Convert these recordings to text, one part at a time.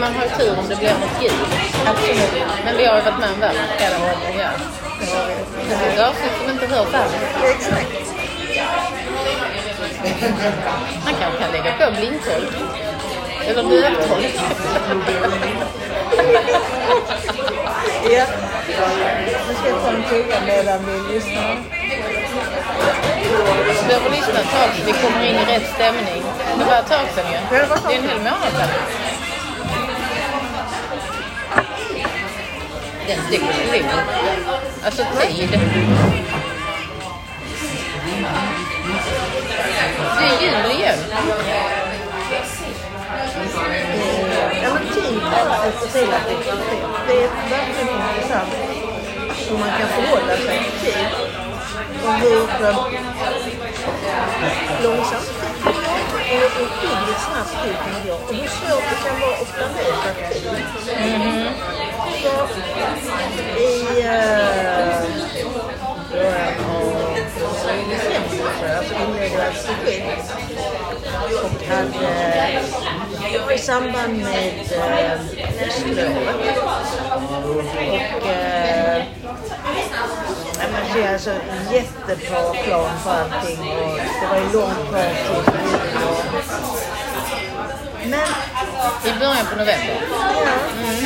man har tur om det blir något ljud. Absolut. Men vi har ju varit med om värre flera gånger. Ja. Det är ett avsnitt som inte hörs här. Exakt. Man kanske kan lägga på blindtolk. Eller dövtolk. Ja. Nu ska jag ta en tugga medan vi lyssnar. Vi behöver lyssna ett tag så vi kommer in i rätt stämning. Det var ett tag sedan ju. Ja, det Det är en hel månad sedan. Den sticker till. Alltså tid. Det är jul och jul. Ja, men tid är ett relativt system. Det är verkligen intressant hur man kan förhålla sig till tid. Och hur eh, långsamt tid ohyggligt snabbt tid med gå. Och hur svårt det kan vara att planera. Så i början av december, tror jag, så inledde jag ett projekt och hade i samband med höstlovet. Och eh, det är alltså en jättebra plan för allting och det var ju långt kvar till men I början på november. Ja,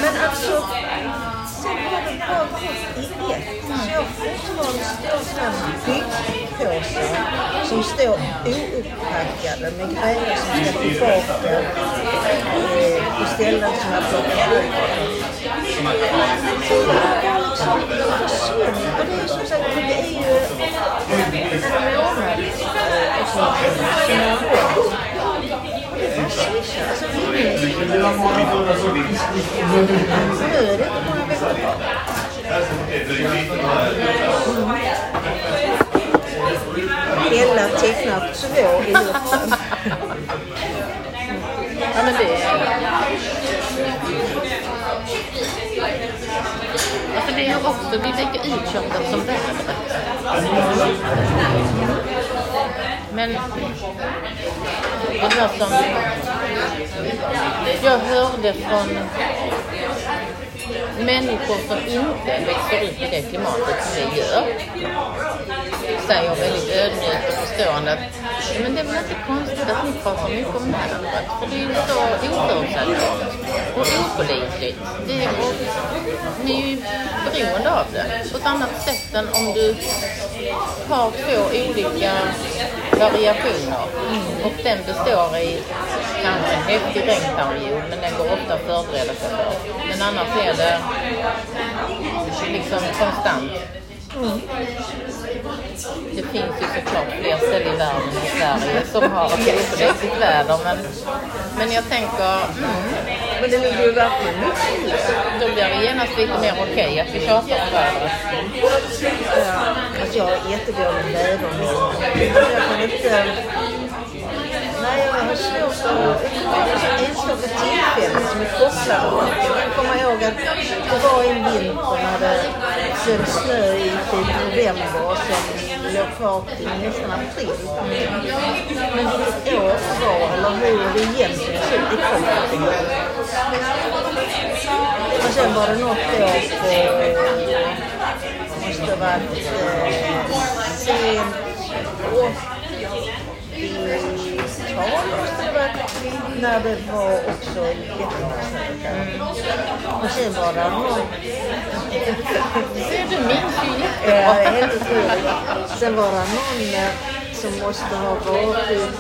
men alltså sen har det bara gått i ett. Så jag har fortfarande sådana byggpåsar som står ouppackade med grejer som ska tillbaka eh, på ställen som jag plockat bort. Nu är det inte många veckor kvar. Ella tecknar två i luften. Ja men det är... Alltså det är ju också, vi är lika utkörda som vädret. Men det var som... Jag hörde från människor som inte växer upp i det klimatet som vi gör säger väldigt ödmjukt och förstående att men det är väl inte konstigt att ni pratar mycket om vädret för det är ju så oförutsägbart och opålitligt. Det är, och, ni är ju beroende av det på ett annat sätt än om du har två olika variationer och den består i kanske en häftig regnperiod men den går ofta att förbereda sig för. Men annars är det liksom konstant. Det finns ju såklart fler ställen i världen än Sverige som har opålitligt väder men, men jag tänker, mm, Men det ligger ju verkligen mycket då blir det genast lite mer okej att vi tjatar om vädret. Ja, Alltså jag är jättedålig väderminne. Jag kan inte... Nej, jag har svårt att... Det är så enstaka tillfällen som är kopplade. Jag kan komma ihåg att det var en vinter när det föll snö i typ november och sen låg kvar till nästan april. Men vilket år det var eller hur det egentligen såg ut, det kommer jag inte ihåg. Och sen var det något år på måste ha varit eh, sent 80-tal måste det varit. När det var också snö. Och sen var det någon... Se, du helt otroligt. Sen var det någon som måste ha varit...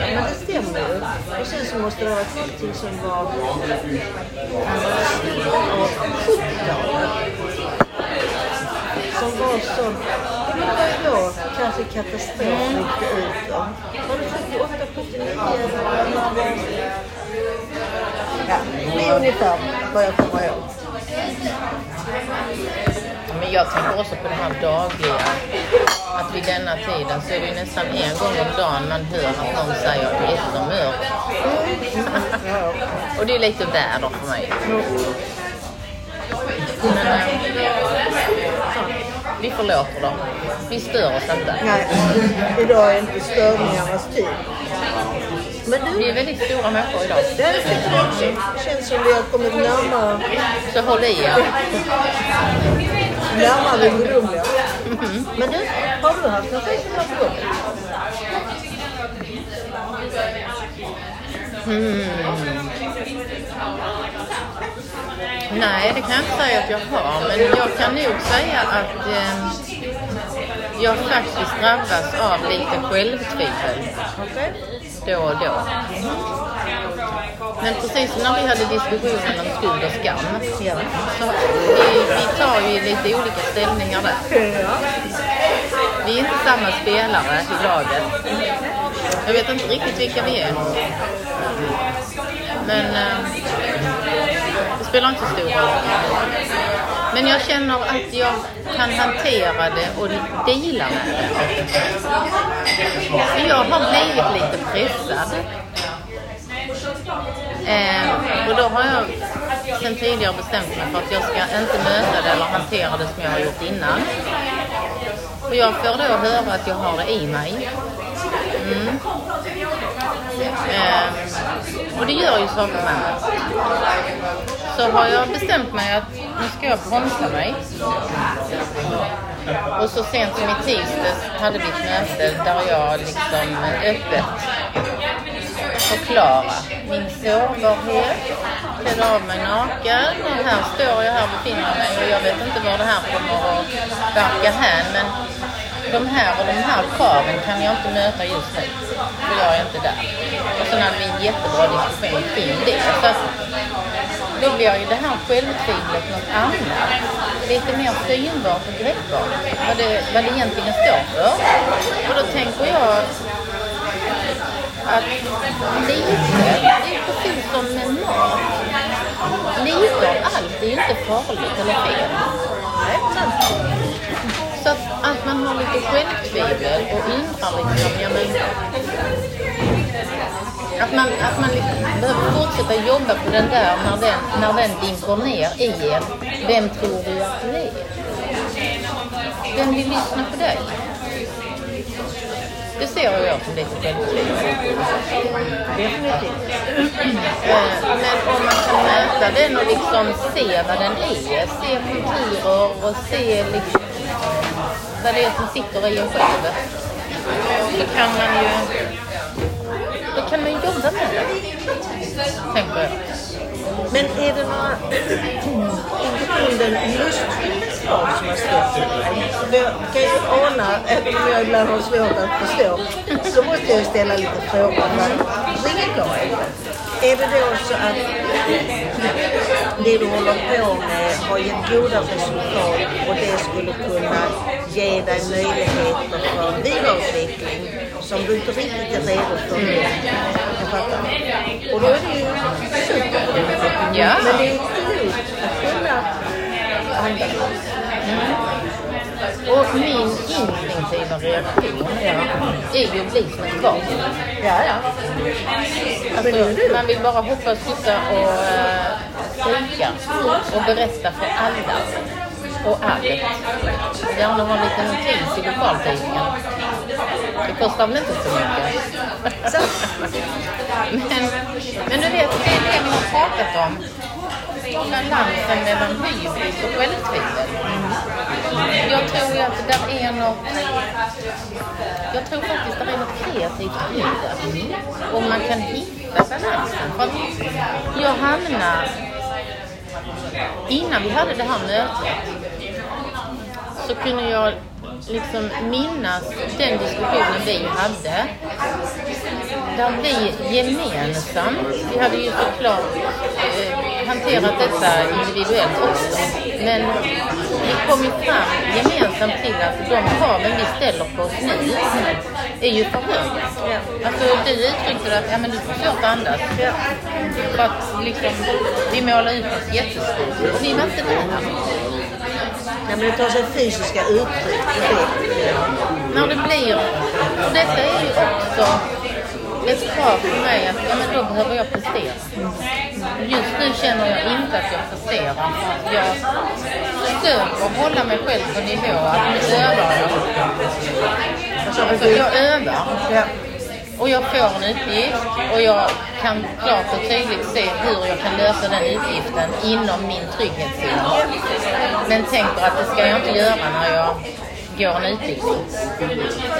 Men det stämmer ju. Och sen så måste det ha varit någonting som var av 70-talet. Som var så... Det då kanske katastrof ryckte ut då. Var det 78, 79 eller vad det var? Ja, det är ungefär vad jag kommer ihåg. Men jag tänker också på det här dagliga. Att vid denna tiden så är det ju nästan en gång om dagen man hör att någon säger jättemörkt. Ja. Och det är lite väder för mig. Men eh, vi förlåter dem. Vi stör oss inte. Nej, idag är inte störningarnas tid. Men Vi du, är väldigt stora människor idag. det här tycker jag också. känns som vi har kommit närmare, Så håll i er. närmare det gudomliga. Men du, har du haft något festival på jobbet? Nej, det kan jag inte säga att jag har. Men jag kan nog säga att eh, jag faktiskt drabbas av lite självtvivel Okej. då och då. Men precis när vi hade diskussionen om skuld och skam Ja. så vi, vi tar ju lite olika ställningar där. Ja. Vi är inte samma spelare i laget. Jag vet inte riktigt vilka vi är. Men eh, spelar inte så stor roll. Men jag känner att jag kan hantera det och deala med det. För jag har blivit lite pressad. Eh, och då har jag sen tidigare bestämt mig för att jag ska inte möta det eller hantera det som jag har gjort innan. Och jag får då höra att jag har det i mig. Mm. Eh, och det gör ju saker med mig. Så har jag bestämt mig att nu ska jag bromsa mig. Och så sent som i tisdags hade vi ett möte där jag liksom öppet förklara min sårbarhet, klädde av mig naken och här står jag här befinner jag mig och jag vet inte var det här kommer att verka hän men de här och de här kraven kan jag inte möta just nu. För jag är inte där. Och sen hade vi en jättebra diskussion kring det. Så då blir ju det här självtvivlet något annat. Lite mer synbart och greppbart. Vad det, vad det egentligen står för. Och då tänker jag att lite, det är precis som med mat. Lite av allt är ju inte farligt eller fel. Så att, att man har lite självtvivel och undrar liksom, ja men... Att man, att man liksom behöver fortsätta jobba på den där när den, när den dimper ner i en. Vem tror du att du är? Vem vill lyssna på dig? Det ser jag som lite självklart. Definitivt. Men om man kan möta den och liksom se vad den är, se konturer och se liksom vad det är som sitter i en själv. Så kan man ju, kan man jobba med det. Tänker jag. Men är det några i just lustfylld som har stått för Jag kan ju ana, även om jag ibland har svårt att förstå, så måste jag ställa lite frågor. Vad ringer Är det då så att det du håller på med har gett goda resultat och det skulle kunna ge dig möjligheter för vidareutveckling som du inte riktigt är redo för? Jag fattar. Och då är det ju super. Ja. Men det är klokt att kunna handla. Och min instinktiva reaktion är ju att bli som ett barn. Ja, ja. Alltså, man vill bara hoppa, skutta och uh, skrika och berätta för alla och allt. Gärna ha en liten notis i lokaltidningen. Det kostar väl inte så mycket. Så. men, men du vet, det är det vi har pratat om. Balansen mellan hybris och självtvivel. Jag tror ju att det där är något... Jag tror faktiskt att det är något kreativt i det. Om man kan hitta balansen. För att jag hamnar... Innan vi hade det här mötet så kunde jag liksom minnas den diskussionen vi hade. Där vi gemensamt, vi hade ju såklart eh, hanterat detta individuellt också, men vi kom ju fram gemensamt till att de kraven vi ställer på oss nu är ju för höga. Alltså du uttryckte det att ja, men du får svårt att andas. För att liksom, vi målar ut oss jättestort och vi var inte där. Men det tar sig fysiska uttryck. när det blir, och detta är ju också ett krav för mig att ja, men då behöver jag prestera. Just nu känner jag inte att jag presterar för jag försöker hålla mig själv på nivå att nu övar jag. Alltså jag övar. Och jag får en utgift och jag kan klart och tydligt se hur jag kan lösa den utgiften inom min trygghetsnivå. Men tänker att det ska jag inte göra när jag går en utbildning.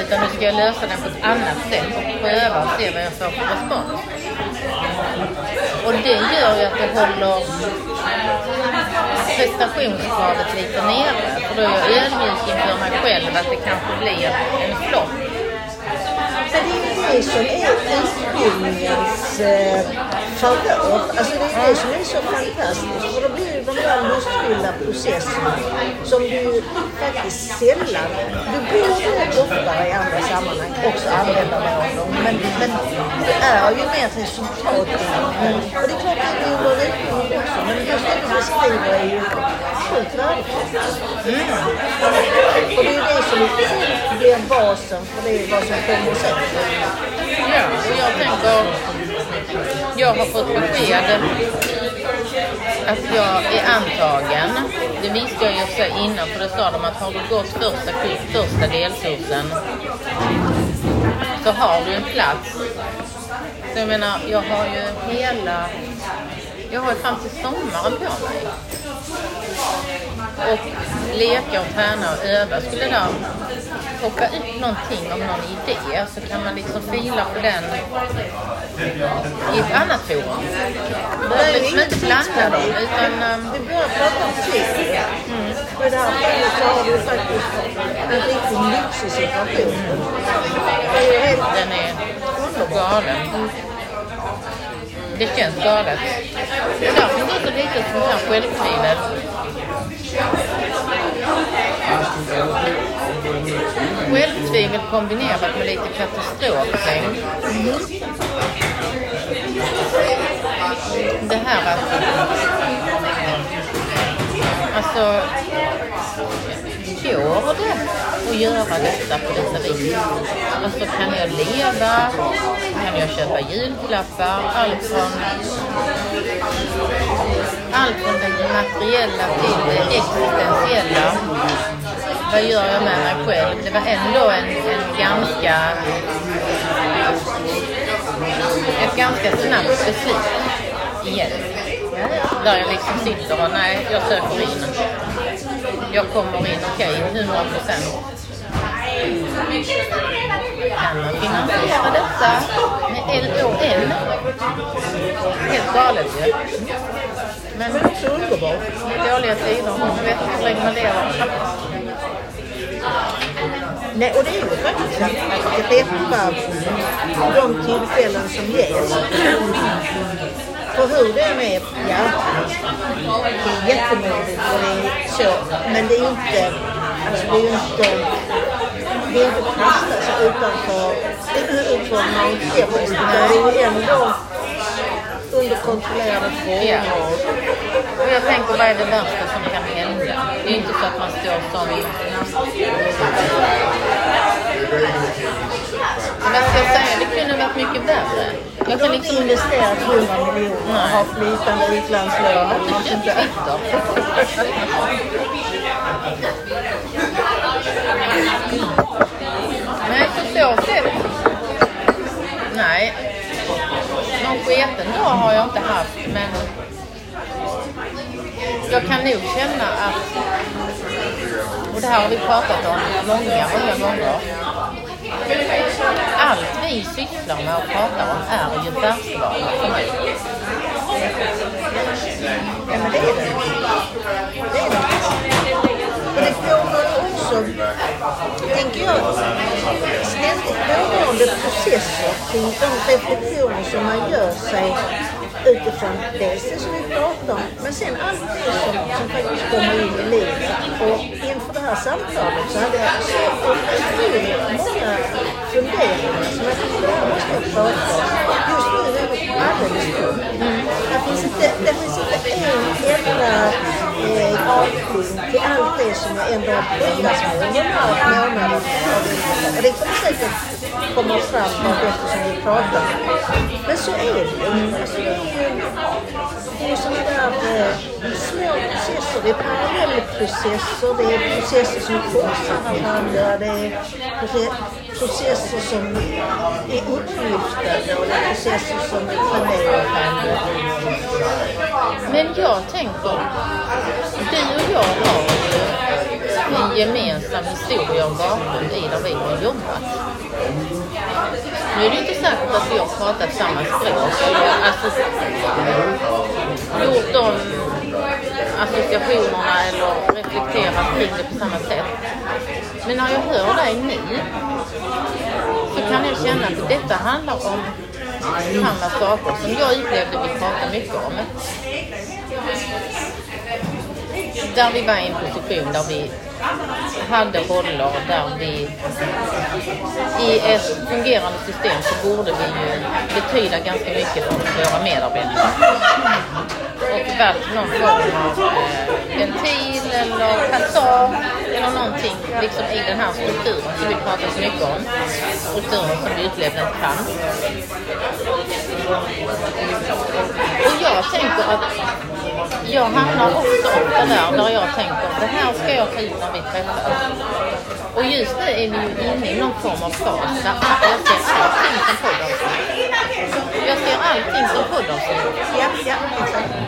Utan nu ska jag lösa den på ett annat sätt och pröva och se vad jag får för respons. Och det gör ju att jag håller prestationskravet lite nere. För då är jag ödmjuk inför mig själv att det kanske blir en flopp. Det som är utbildningens eh, favör. Alltså det är det som är så fantastiskt. För då blir ju de där lustfyllda processerna som du faktiskt sällan, du borde oftare i andra sammanhang också använda dig av dem. Men, men det är ju mer resultatbildning. Och det är klart att det är under utbildning också. Men just det du beskriver är ju sjukt värdefullt. Och det är ju det som blir basen för det vad som kommer sen. Ja, och jag tänker, jag har fått besked att jag är antagen. Det visste jag ju också innan för det sa de att har du gått första, första delkursen så har du en plats. Så jag menar, jag har ju hela, jag har ju fram till sommaren på mig. Och leka och träna och öva. Skulle det plocka upp någonting om någon idé så kan man liksom fila på den i ett annat forum. Man behöver liksom inte blanda dem utan um, Vi börjar prata om tid. Mm. Och i det här fallet så har du faktiskt en riktigt lyxig situation. Den är galen. Det känns galet. Och där lite sånt här självtvivel. Självtvivel kombinerat med lite katastrof. Det här att... Alltså... Går det att göra detta på detta vis? Alltså kan jag leva? Kan jag köpa julklappar? Allt från, allt från det materiella till det existentiella. Vad gör jag med mig själv? Det var ändå en, en ganska ett ganska snabbt beslut igen. Där jag liksom sitter och nej, jag söker in. Jag kommer in, okej, okay, 100 procent. Kan man finansiera detta med LON? Helt galet ju. Men Men också underbart. det är dåliga tider. Man vet inte hur länge man lever. Nej, och det är ju faktiskt att, att greppa de tillfällen som ges. För hur det än är, ja, det är jättemodigt och det är så. Men det är inte, alltså det är ju inte, det är inte att kasta sig utanför, utanför. Utan det är ju ändå under kontrollerade Ja. former. Och jag tänker, vad är det värsta som kan hända? Det är inte så att man står som... Vad ska jag säga? Det kunde varit mycket värre. Jag kan inte liksom... investerat 100 miljoner och har flytande utlandslån Jag där. Twitter. Nej, på så sätt. Nej. Någon sketen dag har jag inte haft, men jag kan nog känna att, och det här har vi pratat om många, många gånger. Allt vi sysslar med och pratar om är ju färskvara för mig. Ja, men det är det. Det är det. Och det pågår Alltså, så tänker jag, ständigt pågående processer kring de reflektioner som man gör sig utifrån dels det som vi pratar om, men sen allt det som, som faktiskt kommer in i livet. Och inför det här samtalet så hade jag så otroligt många funderingar som jag tyckte jag måste prata om. Just nu är det alldeles tomt. Det finns inte en enda eh, bakgrund till allt det som jag ändå har brottats med under de här månaderna. Och det kommer säkert komma fram vartefter som vi pratar. Men så är det ju. Alltså, det är ju det är ju sådana där eh, små processer. Det är parallellprocesser, det är processer som korsar varandra, det är processer som är upplyftande och det är processer som är förnedrande. Men jag tänker, du och jag har ju en gemensam historia och bakgrund i där vi har jobbat. Nu är det ju inte säkert att vi har pratat samma språk alltså, gjort de associationerna eller reflekterat kring det på samma sätt. Men när jag hör dig nu så kan jag känna att detta handlar om samma saker som jag upplevde vi pratade mycket om. Där vi var i en position där vi hade roller där vi i ett fungerande system så borde vi ju betyda ganska mycket för våra medarbetare. Och varit någon form av eh, ventil eller passage eller någonting liksom i den här strukturen som vi pratar så mycket om. Strukturen som vi upplevde inte fanns. Och jag tänker att jag hamnar också ofta där, där jag tänker det här ska jag ta ut när vi träffas. Och just nu är vi ju inne i någon form av fas där jag ser allting som poddavsnitt. Jag ser allting som poddavsnitt. Ja, ja.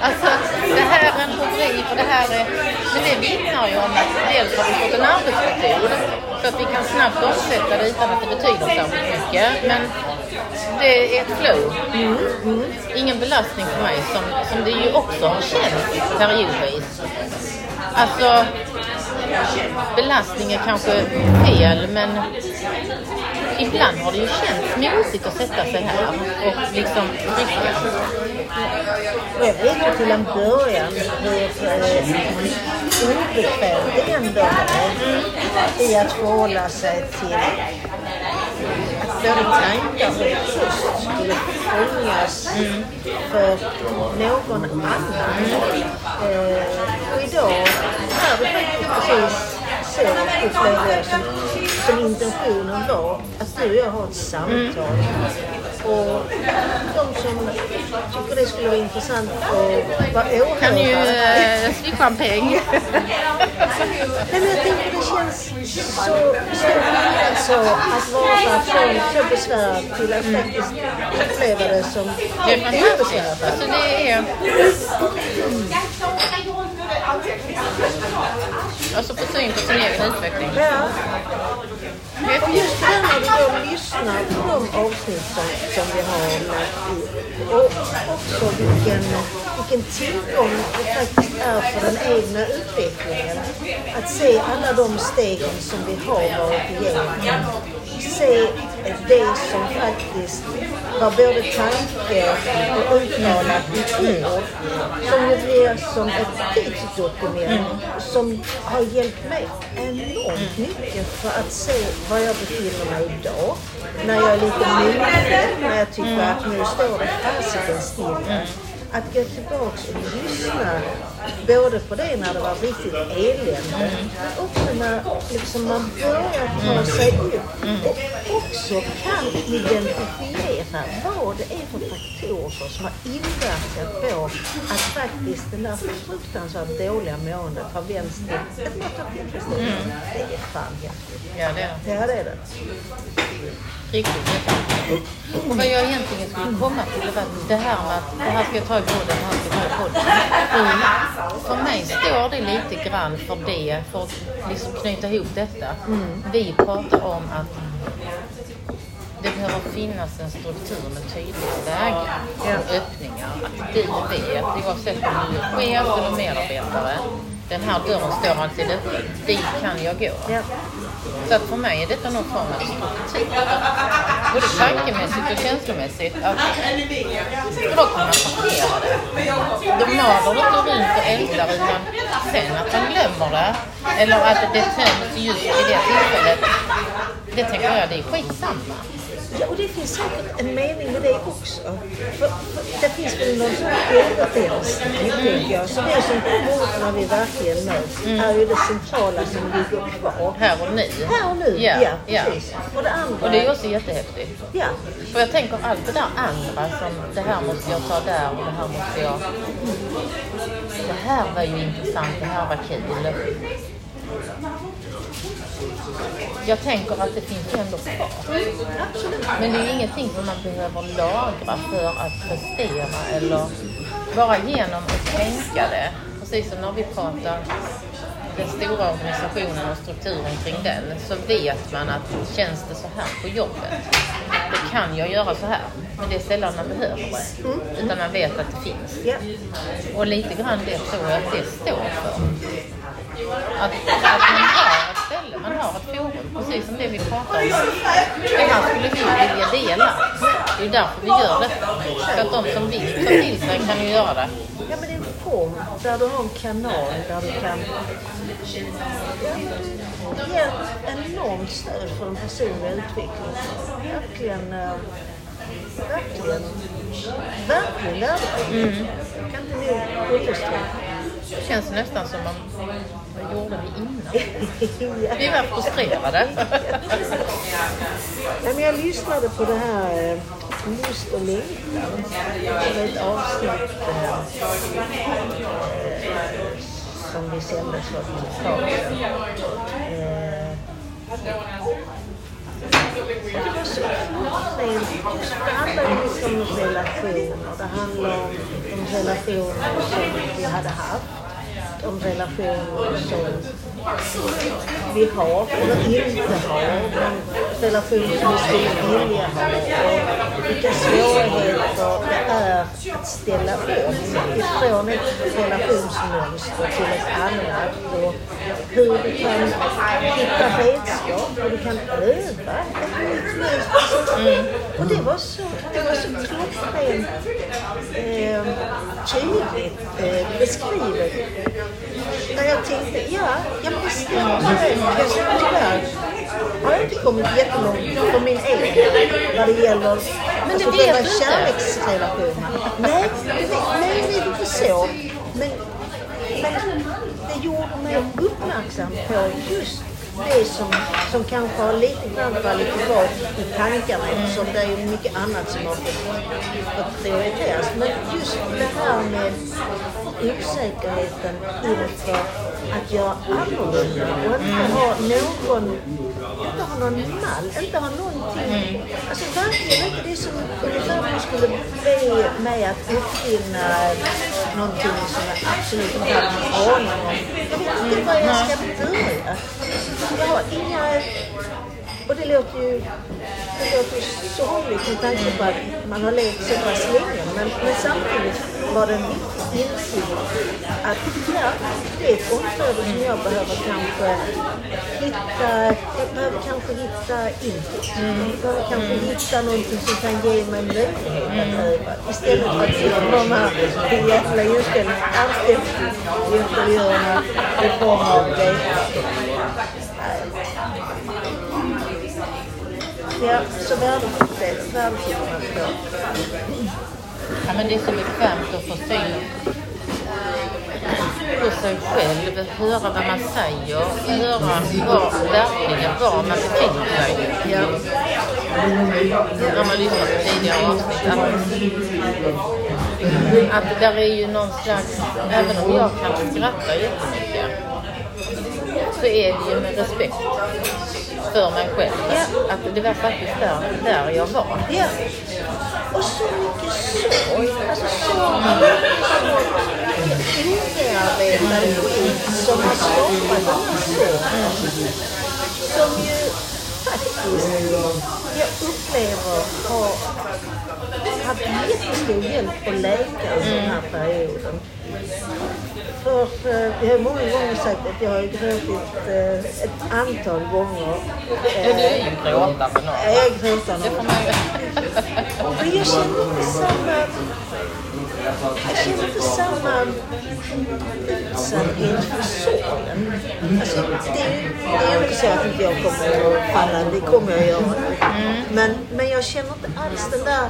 Alltså, det här är en rubrik och det här är... Men det vittnar ju om att dels har vi fått en arbetsmetod så att vi kan snabbt omsätta det utan att det betyder särskilt mycket. Men det är ett flow. Ingen belastning för mig som, som det ju också har känts periodvis. Alltså, belastning är kanske fel men ibland har det ju känts mysigt att sätta sig här och liksom trycka. Och jag vet ju till en början hur eh, obekvämt det ändå är i att förhålla sig till både tankar och röst skulle fångas för någon annan. Eh, och idag är det faktiskt precis så upplever jag som, som intentionen var att du och jag har ett samtal. Och de som tycker det skulle vara intressant att vara åhörare. Kan ju eh, slippa en peng. Nej, men jag tänker det känns så stor skillnad så att vara från så besvärad till att faktiskt uppleva det som fantastiskt. Alltså det är... Alltså få syn på sin egen utveckling. Ja, just det där när du då lyssnar på de avsnitt som, som vi har lagt i och också vilken, vilken tillgång det faktiskt är för den egna utvecklingen. Att se alla de stegen som vi har varit igenom. Se det som faktiskt var både tanke och utmanat i ord som jag blir som ett tidsdokument som har hjälpt mig enormt mycket för att se var jag befinner mig idag. När jag är lite mogen, när jag tycker att nu står det fasiken stilla. Att gå tillbaks och lyssna både på det när det var riktigt elände men också när liksom man börjar ta sig upp. Och också kan identifiera vad det är för faktorer som har inverkat på att faktiskt det där fruktansvärt dåliga måendet har vänts till ett mått av tillfredsställelse. Häftigt. Ja, det är det. Ja, det är det. Riktigt. Och vad jag egentligen skulle komma till var det här med att det här ska jag ta i podden, det här ska jag ta i podden. Mm. För mig står det lite grann för det, för att liksom knyta ihop detta. Vi pratar om att det behöver finnas en struktur med tydliga vägar och öppningar. Att du vet, oavsett om du är chef eller medarbetare, den här dörren står alltid öppen. Dit kan jag gå. Ja. Så att för mig är detta någon form av struktur. Både tankemässigt och känslomässigt. Att, då kan man parkera det. Då maler det inte runt och eldar utan sen att man glömmer det. Eller att det töms just vid det tillfället. Det tänker jag, det är skitsamma. Ja, och det finns säkert en mening med det också. För, för det finns väl någon sån överrensning, tänker jag. Så det som kommer när vi verkligen möts är ju det centrala som ligger kvar. Här och nu. Här och nu, Ja, ja, ja. precis. Och det andra... Och det är också jättehäftigt. Ja, För jag tänker allt det där andra som det här måste jag ta där och det här måste jag... Det här var ju intressant, det här var kul. Jag tänker att det finns ju ändå kvar. absolut. Men det är ju ingenting som man behöver lagra för att prestera eller bara genom att tänka det. Precis som när vi pratar den stora organisationen och strukturen kring den så vet man att känns det så här på jobbet då kan jag göra så här. Men det är sällan man behöver det. Utan man vet att det finns. Och lite grann det tror jag att det står för. Att, att man har ett ställe, man har ett forum, precis som det vi pratar om. Det här skulle vi vilja dela. Det är därför vi gör det. För att de som vill ta till sig kan ju göra det. ja, men det är en form där du har en kanal där du kan ge ett enormt stöd för den personliga utvecklingen. Verkligen, eh, verkligen, verkligen värdefullt. Jag kan inte nog understryka. Det känns nästan som man, vad gjorde vi innan? Ja. Vi var frustrerade. Nej, men jag lyssnade på det här eh, Lust och längtan. Det var ett avsnitt eh, eh, som vi sände för ett tag sedan. Handlar om relationer. Det handlar om de relationer som vi hade haft. De relationer som vi har eller inte har. De relationer som vi skulle vilja ha. Och vilka svårigheter det är att ställa om ifrån ett relationsmönster till ett annat. Och hur du kan hitta redskap, och du kan öva ett nytt mönster. Och det var så, det var så klockrent eh, tydligt eh, beskrivet. Där jag tänkte, ja, ja men det stämmer. Jag tyvärr har jag inte kommit jättelångt på min egen när det gäller Men det alltså, vet själva kärleksrelationerna. Nej, det nej, det är inte så. Men, men det gjorde mig uppmärksam på just det som, som kanske har lite grann fallit tillbaka i tankarna eftersom det är ju mycket annat som har fått prioriteras. Men just det här med osäkerheten inför att göra annorlunda och inte ha någon, inte ha någon mall, inte ha någonting. Alltså verkligen inte det som ungefär man skulle be mig att uppfinna någonting som jag absolut inte hade någon aning om. Jag vet inte var jag ska börja. Jag har inga och det låter ju, det låter ju sorgligt med tanke på att man har levt så pass länge. Men, men samtidigt var det en viktig insikt att ja, det är ett område som jag behöver kanske hitta, jag behöver kanske hitta input. Jag behöver kanske hitta någonting som kan ge mig möjlighet att öva. Istället för att sitta på de här jävla inställningarna. Alltid i form av det. Ja, så värdefullt det är. Ja, men det är så bekvämt att få syn på sig själv, höra vad man säger, höra var, verkligen var man befinner sig. Ja. När man lyssnar på tidigare avsnitt. Att, att det där är ju någon slags, även om jag kan skratta jättemycket, så är det ju med respekt för mig själv. Att det var faktiskt där, där jag var. ja. Och så mycket sorg. Alltså så mycket obearbetad skit som har skapat sorgen. Som ju faktiskt jag upplever har haft jättestor hjälp att läka under den här perioden. För eh, jag har många gånger sagt att jag har gråtit eh, ett antal gånger. Ja, du är ju gråtare nu. Jag man ju... Men jag känner inte samma... Jag känner inte samma utsatthet för sorgen. Alltså, det, det är inte säga att inte jag kommer att falla, det kommer jag göra. Men, men jag känner inte alls den där,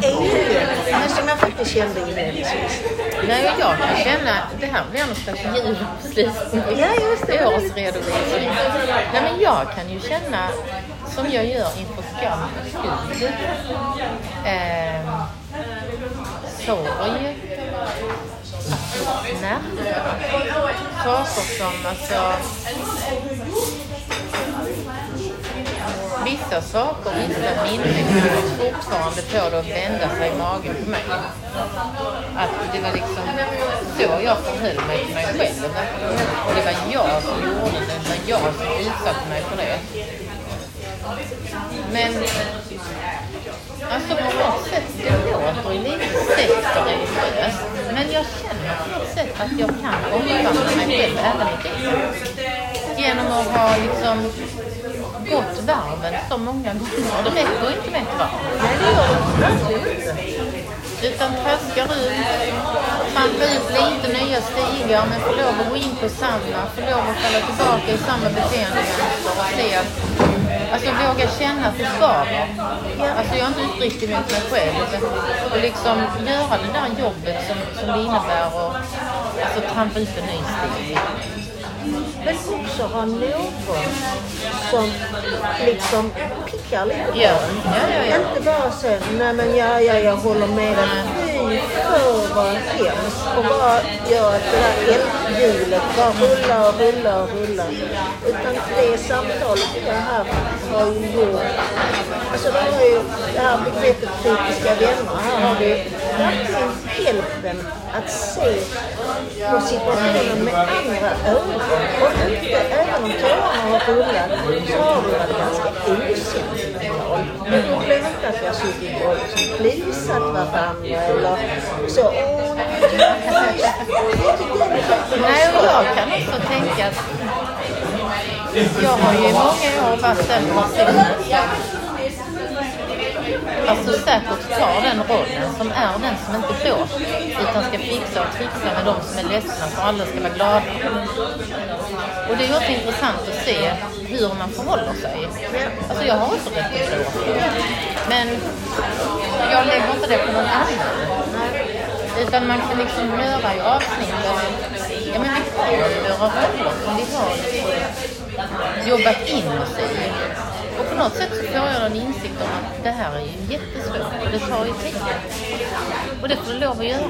den där som jag faktiskt kände inledningsvis. Nej, jag kan känna, det här blir någon slags julavslutning Ja, just det. årsredovisning. Nej, men jag kan ju känna, som jag gör inför skam och skuld, eh, sorg, smärta, saker som alltså Vissa saker, vissa minnen kommer fortfarande få det att vända sig i magen på mig. Att det var liksom så jag förhöll mig till mig själv. Och det var jag som gjorde det, det var jag som utsatte mig för det. Men alltså på något sätt, det låter ju lite sexreligiöst. Men jag känner på något sätt att jag kan omfamna mig själv även i det. Genom att ha liksom gått varven så många gånger. Det räcker inte med ett varv. Nej, det gör det inte. Utan traskar ut, trampar ut lite nya stigar men får lov att gå in på samma, får lov att falla tillbaka i samma beteendemönster och se att, alltså våga känna skaver. Alltså jag är inte uppriktig mot mig själv. Och liksom göra det där jobbet som, som det innebär att alltså, trampa ut en ny stig. Men också ha någon som liksom pickar lite Ja, ja, ja, ja. Inte bara säga, nej men ja, ja, jag håller med dig. Fy för vad hemskt. Och bara göra att det där eldhjulet bara rullar och rullar och rullar. Utan det samtalet vi har haft har ju gjort, alltså det har ju det här begreppet kritiska vänner. Här har vi verkligen hjälpen att se på situationen med andra ögon. Och inte, även om tårarna har rullat, så har vi varit ganska okänsliga. Men det att har suttit och liksom plisat varandra eller så. Åh, Nej, och jag kan också tänka att jag har ju i många år varit den personen som alltså säkert tar den rollen som är den som inte får utan ska fixa och trixa med de som är ledsna för alla ska vara glada. Och det är ju också intressant att se hur man förhåller sig. Alltså jag har också rätt att gråta. Men jag lägger inte det på någon annan. Utan man kan liksom göra i avsnitt där ja, men vi har ju våra roller som vi har jobbat in oss i. Och på något sätt så får jag en insikt om att det här är ju jättesvårt och det tar ju tid. Och det får du lov att göra.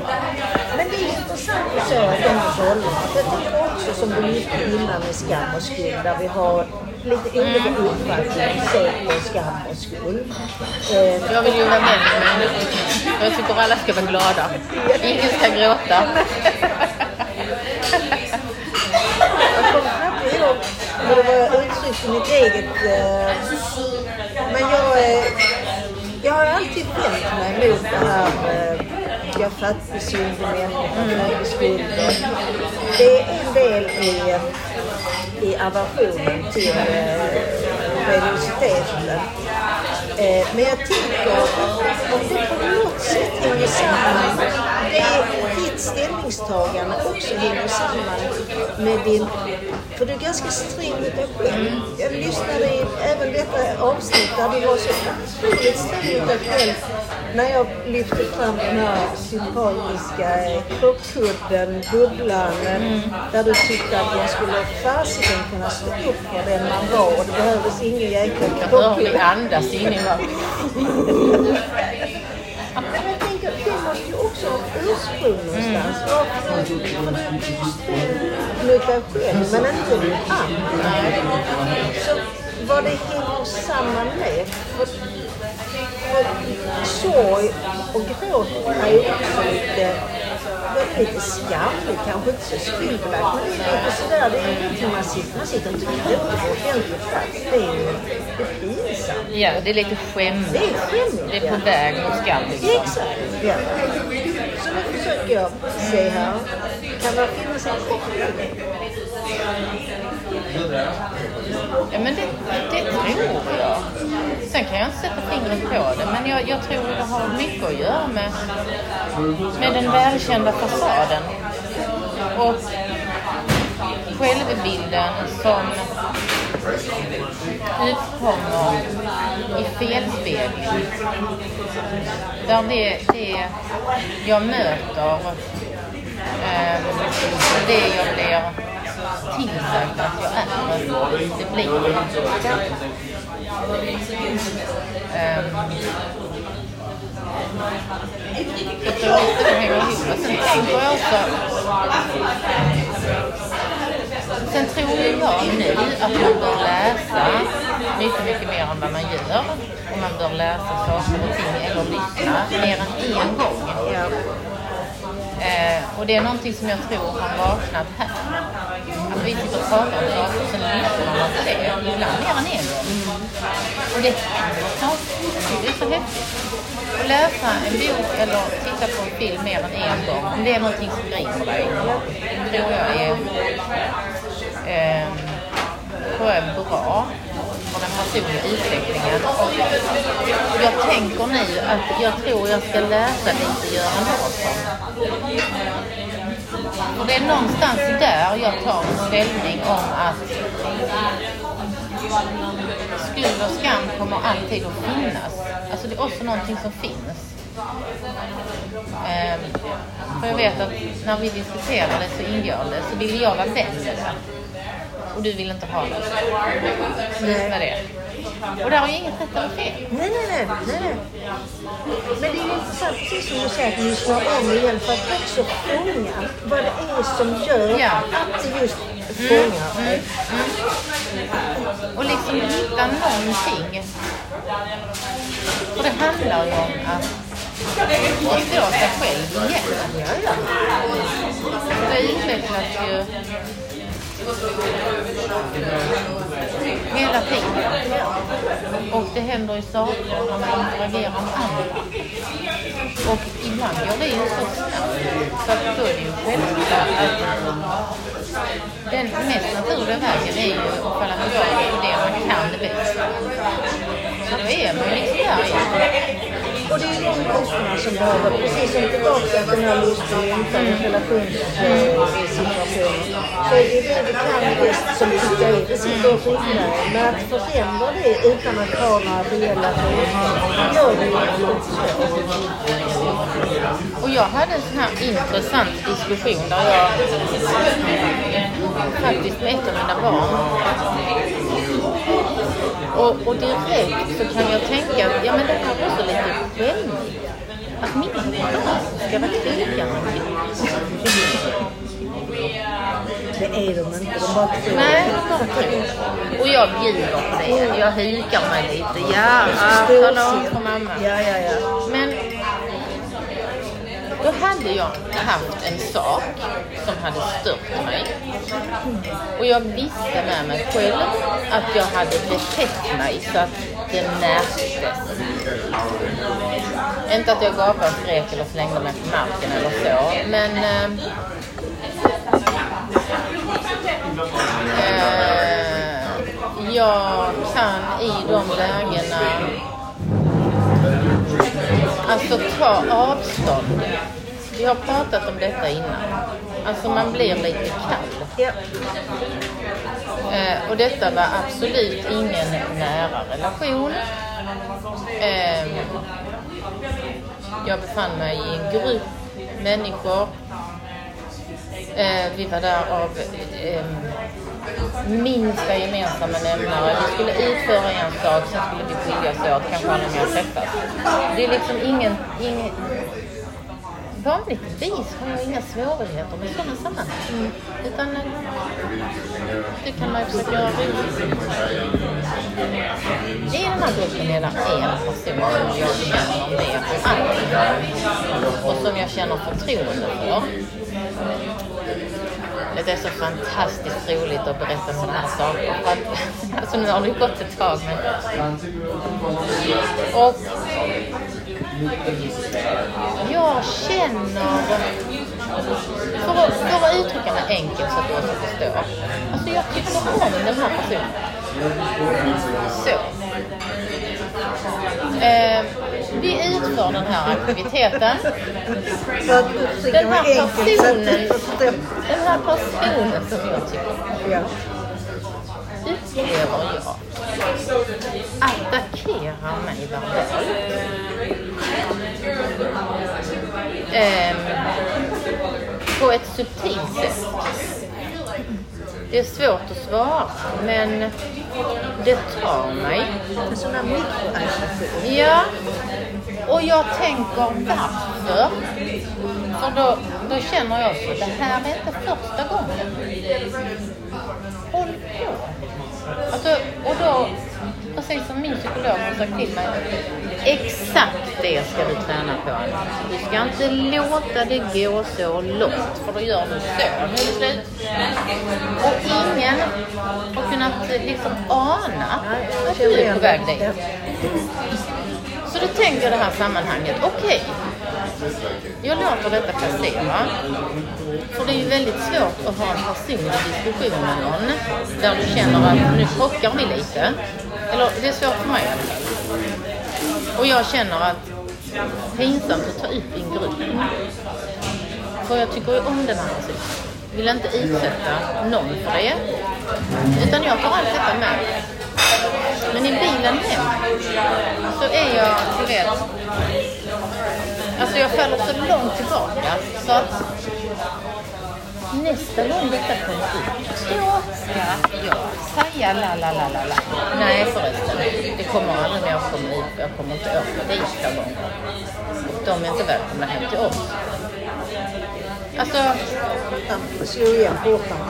Men det är intressant att se de rollerna. Jag tycker också som du lyfte innan med skam och skuld där vi har lite olika uppfattningar se på skam och skuld. Eh, Jag vill ju vara vän med människor. Jag tycker alla ska vara glada. Ingen ska gråta. Jag kommer knappt ihåg hur det var uttryckt i mitt eget... Eh, men jag, eh, jag har alltid vänt mig mot det här jag fattigsyndig människa. Det är en del i, i aversionen till eh, religiositeten. Eh, men jag tänker om det på något sätt hänger samman, det ditt ställningstagande också hänger samman med din, för du är ganska sträng mot dig själv. Jag lyssnade i även detta avsnitt där du var så otroligt sträng mot dig själv när jag lyfte fram den här sympatiska krockkudden, bubblan, eh, där du tyckte att jag skulle fasiken kunna stå upp för den man var och det behövdes ingen jäkla Jag hör dig krockkudde. andas in i mig. Jag tänker, det måste ju också ha ett ursprung någonstans. Varför dig själv, men inte andra. Så vad det hänger samman med. För, sorg och gråt är ju också lite, lite skamligt, kanske inte så skuldbelagt, men det är lite sådär, det är ingenting man sitter, man sitter inte och gråter på offentlig plats. Det är ju det är pinsamt. Ja, det är lite skämmigt. Det är skämmigt. Det är på väg mot skam liksom. Exakt, ja. Så nu försöker jag se här. Kan det finnas en koppling? Ja, men det, det tror jag. Sen kan jag inte sätta fingret på det, men jag, jag tror det har mycket att göra med, med den välkända fasaden. Och självbilden som utkommer i felspegling. Där det, det jag möter, eh, det jag blir tillsagd att jag är, det blir eh, jag tror inte det hänger ihop. Sen tänker jag också... Sen tror jag nu att man bör läsa mycket, mycket mer än vad man gör. Och man bör läsa saker och ting eller lyssna mer än en gång. Ja. Eh, och det är någonting som jag tror har vaknat här. Att vi sitter och pratar om saker och sen lyssnar man på det. Ibland mer än en gång. Och det händer. Det är så häftigt. Att läsa en bok eller titta på en film mer än en gång, om det är någonting som griper dig, tror jag är, eh, tror jag är bra för den personliga utvecklingen. Jag tänker nu att jag tror jag ska läsa lite Göran Larsson. Och det är någonstans där jag tar ställning om att skuld och skam kommer alltid att finnas. Alltså det är också någonting som finns. Ehm, för jag vet att när vi diskuterar det så ingår det, så vill jag vara vän med det. Och du vill inte ha det. Slut med det. Och där har ju inget rätt eller fel. Nej, nej, nej. Men det är ju intressant, precis som du säger, att lyssna om igen för att också fånga vad det är som gör Ja. att det just fångar. Mm, Och liksom hitta någonting. Och det handlar ju om att förstå sig själv igen. Ja, ja. Det utvecklas ju hela tiden. Och det händer ju saker när man interagerar med andra. Och ibland går det ju så snabbt så att då är det ju självklart att den mest naturliga vägen är ju att falla tillbaka på det man kan bäst. Så då är man ju liksom där igen. Och det är de grupperna som behöver, precis som tillbaka till den här lusten inför en relationssituation, eh, så är det det vi kan bäst som tittar in. Det sitter och skillnader. Men att förändra det utan att ha några reella förändringar gör det ju. Och jag hade en sån här intressant diskussion där jag faktiskt med ett av mina barn och, och direkt så kan jag tänka att ja, men det här är också lite skämmigt. Att mina barn ska vara mig. Det är de inte, de bara tror. Nej, de tror. Och jag bjuder på det. Jag hukar mig lite. Ja, tala om för mamma. Ja, ja, ja. Då hade jag haft en sak som hade stört mig. Och jag visste med mig själv att jag hade betett mig så att det märktes. Inte att jag gapade och skrek eller slängde mig på marken eller så, men eh, eh, jag kan i de lägena Alltså ta avstånd. Vi har pratat om detta innan. Alltså man blir lite kall. ja. Eh, och detta var absolut ingen nära relation. Eh, jag befann mig i en grupp människor. Eh, vi var där av eh, minsta gemensamma nämnare. Vi skulle utföra en sak, sen skulle vi skiljas åt, kanske aldrig mer träffas. Det är liksom ingen, ingen Vanligtvis har jag inga svårigheter med sådana sammanhang. Utan eh, det kan man ju försöka göra roligt. I den här gruppen är det en person som jag känner mer allt och som jag känner förtroende för. Det är så fantastiskt roligt att berätta sådana här saker. Alltså nu har det gått ett tag men... Och jag känner, för att, för att uttrycka mig enkelt så att du också förstår. Alltså jag tycker om den här personen. Så. Eh, vi utför den här aktiviteten. Den här personen-. Den här personen som jag tycker Ja. upplever jag attackerar mig verbalt. Ehm, på ett subtilt sätt. Det är svårt att svara, men det tar mig. En sån där mikroaggression. Ja, och jag tänker varför? För då, då känner jag så, det här är inte första gången. Håll på. Alltså, och då, precis som min psykolog har sagt till mig, exakt det ska du träna på. Du ska inte låta det gå så långt, för då gör du så. Nu är det slut. Och ingen har kunnat liksom ana att du är på väg dit. Så då tänker jag det här sammanhanget, okej, jag låter detta passera. För det är ju väldigt svårt att ha en personlig diskussion med någon där du känner att nu krockar vi lite. Eller det är svårt för mig. Och jag känner att pinsamt att ta upp i en grupp. För jag tycker ju om den här musiken. Vill inte utsätta någon för det. Utan jag tar allt detta med. Men i bilen hem så är jag, du vet, alltså jag faller så långt tillbaka så att nästa gång detta kommer upp, då ska jag säga la la la la la. Nej förresten, det kommer aldrig mer att komma upp. Jag kommer inte åka dit fler gånger. Och de är inte välkomna hem till oss. Alltså, Slå igen portarna.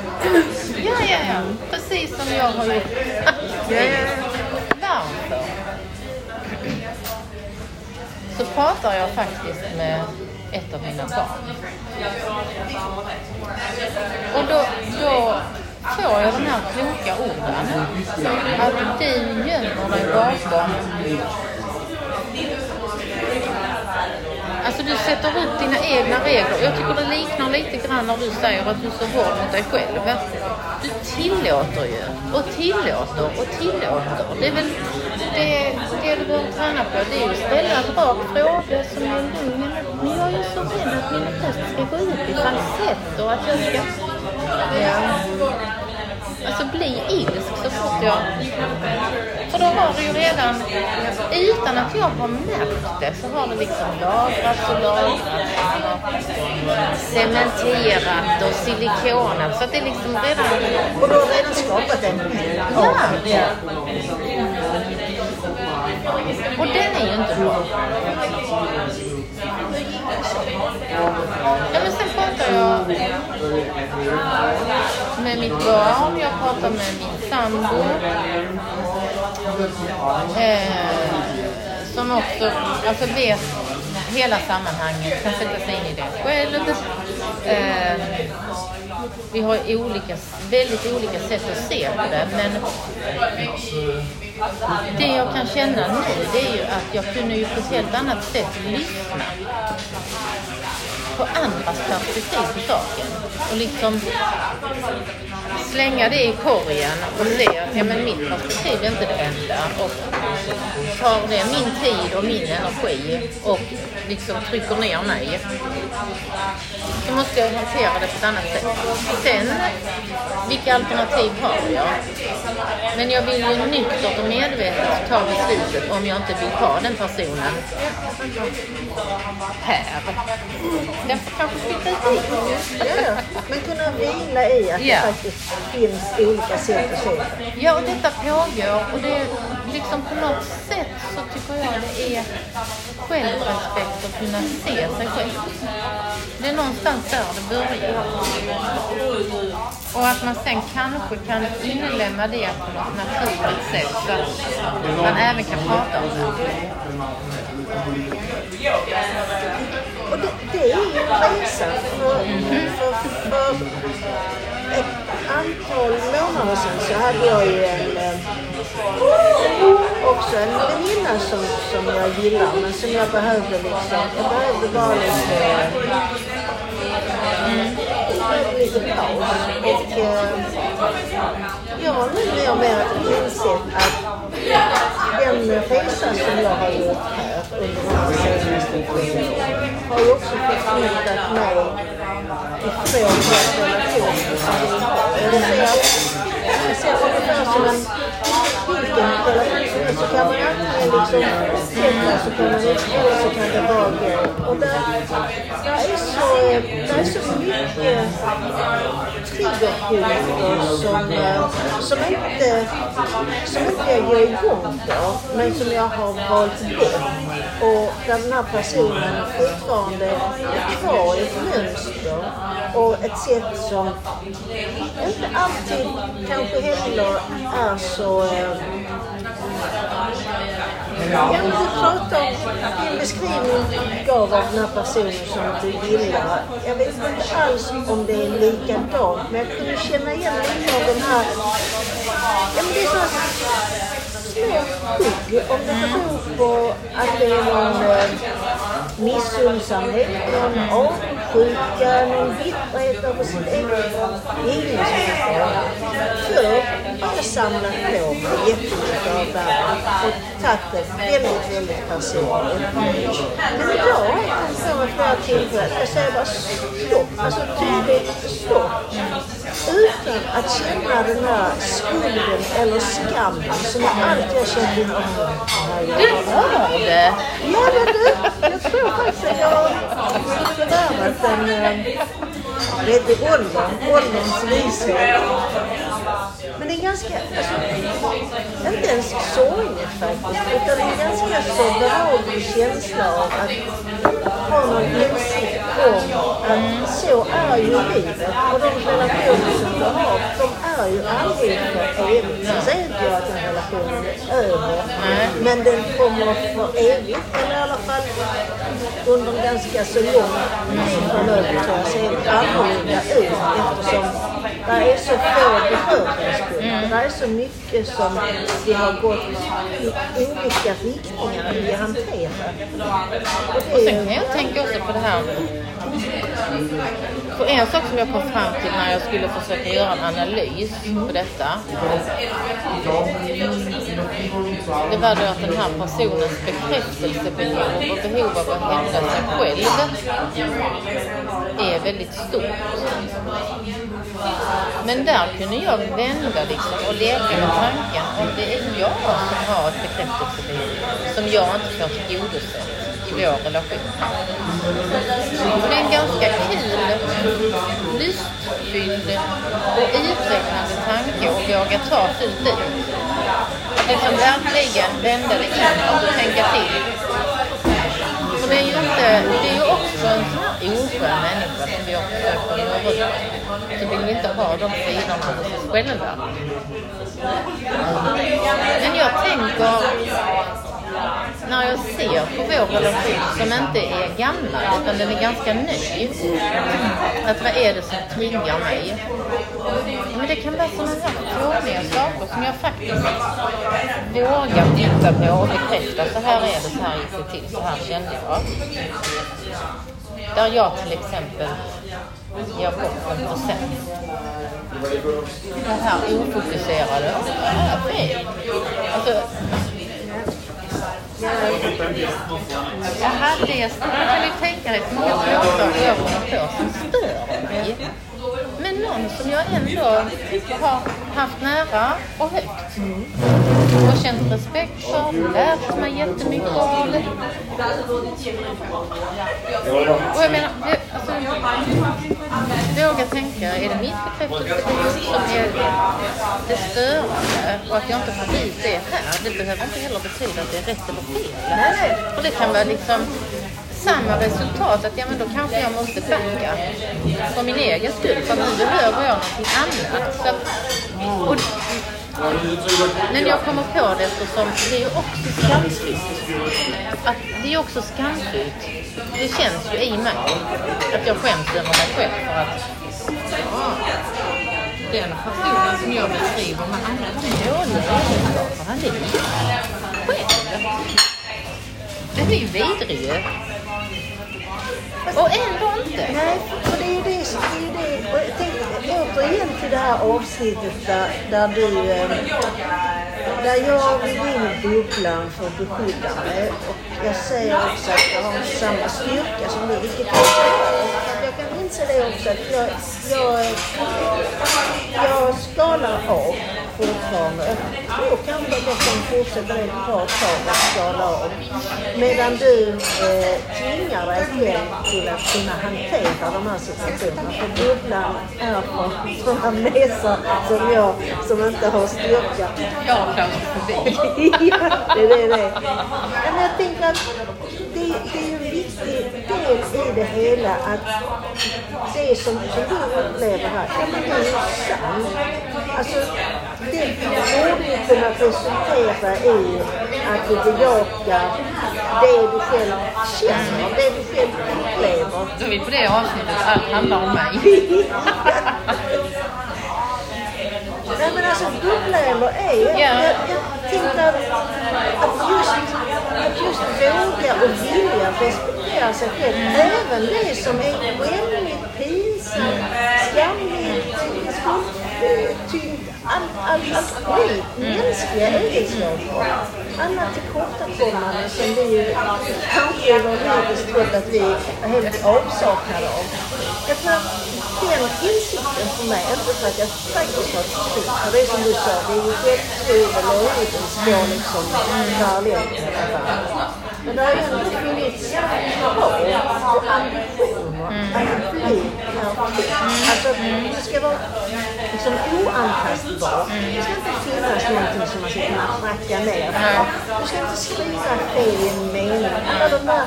ja, ja, ja. Precis som jag har gjort. Ja, ja. Varför? Så pratar jag faktiskt med ett av mina barn. Och då, då får jag de här kloka orden. Att du gömmer dig bakom Alltså du sätter upp dina egna regler. Jag tycker det liknar lite grann när du säger att du är så hård mot dig själv. Du tillåter ju och tillåter och tillåter. Det är väl det, det du behöver träna på. Det är ju ställa en rak fråga som är lugn. Men jag är ju så rädd att min röst ska gå upp i falsett och att jag ska Ja. Alltså bli ilsk så fort jag... För då har det ju redan, utan att jag har märkt det, så har det liksom lagrats och lagrats cementerat och silikonat. Så att det är liksom redan... Och du har redan skapat en Ja! Och den är ju inte bra. Ja, men sen pratar jag med mitt barn, jag pratar med min sambo. Eh, som också alltså vet hela sammanhanget, kan sätta sig in i det själv. Eh, vi har olika, väldigt olika sätt att se på det, men det jag kan känna nu det är ju att jag kunde ju på ett helt annat sätt lyssna på andras perspektiv på saken. Och liksom slänga det i korgen och se att ja, men mitt perspektiv är inte det enda. Och tar det min tid och min energi och liksom trycker ner mig så måste jag hantera det på ett annat sätt. Sen, vilka alternativ har jag? Men jag vill ju nyktert och medvetet ta beslutet om jag inte vill ha den personen här. Den kanske flytta hit. Ja. Men kunna vila i att Ja. det faktiskt finns olika sätt att se det. Ja, och detta pågår och det är liksom på något sätt så tycker jag det är självrespekt att kunna se sig själv. Det är någonstans där det börjar. Och att man sen kanske kan inlemma det på något naturligt sätt så att man även kan prata om det. Och det, det är ju en resa. För, för, för ett antal månader sedan så hade jag ju en, eh, också en väninna som, som jag gillar men som jag behövde liksom, jag behövde bara lite, mm, lite lite paus. Och eh, jag har nu mer och mer insett att den resa som jag har gjort här under de senaste sju åren har ju också förflyttat mig ifrån den relation som vi har. Jag ser, det ungefär som en vilken relation som helst så kan man antingen liksom utvecklas så kan man utvecklas så kan det bara gå. Och där, där, är så, där är så mycket triggerpunkter som, eh, som, inte, som inte jag går igång på men som jag har valt bort. Och där den här personen fortfarande är kvar i ett mönster och ett sätt som inte alltid kanske heller är så eh, Ja, men du pratar om din beskrivning gav av den här personen som du gillar. Jag vet inte alls om det är likadant, men jag kunde känna igen lite av den här... Ja, men det är så små. Om det beror på att det är någon missunnsamhet, någon avundsjuka, någon bitterhet över sitt eget Det är ingen som kan svara. Förr har jag samlat på mig jättemycket av världen. och tagit det väldigt, väldigt personligt. Men idag har jag kommit på vid flera tillfällen jag säger bara stopp, alltså tydligt stopp. Utan att känna den här skulden eller skammen som jag alltid har känt inför Du har det! Ja men du, jag tror faktiskt att jag har förvärvat en, eh, det heter åldern, ålderns vishet. Men det är ganska, alltså, inte ens sorgligt faktiskt, utan det är en ganska så behaglig känsla av att ha någon insikt om att så är ju livet. Och de relationer som du har, de är ju aldrig för evigt. Sen säger inte jag att generation över, men den kommer för evigt, eller i alla fall under en ganska så lång tid framöver tror jag, se annorlunda ut eftersom det är så få beröringspunkter. Det är så mycket som vi har gått i olika riktningar i hantera. Och sen kan jag tänka också på det här. För en sak som jag kom fram till när jag skulle försöka göra en analys på detta. Det var då att den här personens bekräftelsebehov och behov av att hävda sig själv är väldigt stort. Men där kunde jag vända liksom och leka med tanken om det är jag som har ett bekräftelsebehov som jag inte får tillgodosett i vår relation. Och det är en ganska kul, lystfylld och utvecklande tanke att våga ta fullt ut. Liksom verkligen vända det in och tänka till. Det är ju inte, det är ju också en sån här oskön människa som vi har försökt att nå ut. Så vill vi inte ha de sidorna hos oss själva. Men jag tänker, när jag ser på vår relation som inte är gammal utan den är ganska ny. Att vad är det som triggar mig? Men det kan vara sådana här tråkiga saker som jag faktiskt vågar titta på och bekräfta. Så här är det, så här gick det till, så här kände jag. Där jag till exempel ger bort en procent. Det här ofokuserade, det här är fel. Alltså, jag hade, jag kan ju tänka dig hur många småsaker jag kommer på som stör mig. Någon som jag ändå har haft nära och högt. Och känt respekt för, lärt mig jättemycket av. Och jag menar, det, alltså, våga tänka, är det mitt bekräftelsebehov som är det störande och att jag inte får dit det här, det behöver inte heller betyda att det är rätt eller fel. För det kan vara liksom samma resultat, att ja men då kanske jag måste backa för min egen skull, för nu behöver jag någonting annat. Så att, och, men jag kommer på det eftersom det är ju också skamfyllt. Att det är också skamfyllt. Det känns ju i mig att jag skäms över mig själv för att ja, den personen som jag beskriver med alla de dåliga egenskaperna, det är jag själv. Den är ju vidrig ju. Och ändå inte. Nej, för det är ju det, som- det, är ju det. Och jag tänkte, återigen till det här avsnittet där, där du... Eh, där jag vill in i bubblan för att beskydda mig. Och jag säger också att jag har samma styrka som du, vilket jag gör. Jag kan inse det också att jag, jag, jag skalar av fortfarande. Jag tror kanske att jag kan fortsätta det ett bra tag att skala av. Medan du eh, tvingar dig själv till att kunna hantera de här situationerna. För bubblan är för sådana mesar som jag som inte har styrka. Jag har klaustrofobi. ja, det är det. Men jag tänker att det, det är en viktig del i det hela att det som, som du upplever här, ja men det är ju sant. Alltså, det borde ju kunna resultera i att du bejakar det du själv känner, det du själv upplever. Då är vi på det avsnittet, allt handlar om mig. Nej men alltså bubbla eller ej. Jag, Ja. jag, jag tänkte att just våga och vilja respektera sig själv. Även det som är skämmigt, pinsamt, skamligt, skuldtyngt. Allt skit. Mänskliga egenskaper. Alla tillkortakommanden som vi i vår livet trott att vi är helt avsaknade av. Jag tror att den insikten för mig, inte för att jag faktiskt har kritik, för det som du sa, det är ju självtvivel och ordet står liksom parallellt med varandra. Men det har ändå funnits krav och ambitioner att bli Alltså det ska vara liksom oantastbar. Det ska inte finnas någonting som man ska kunna tracka ner. Du ska inte skriva fel i en mening. Alla de där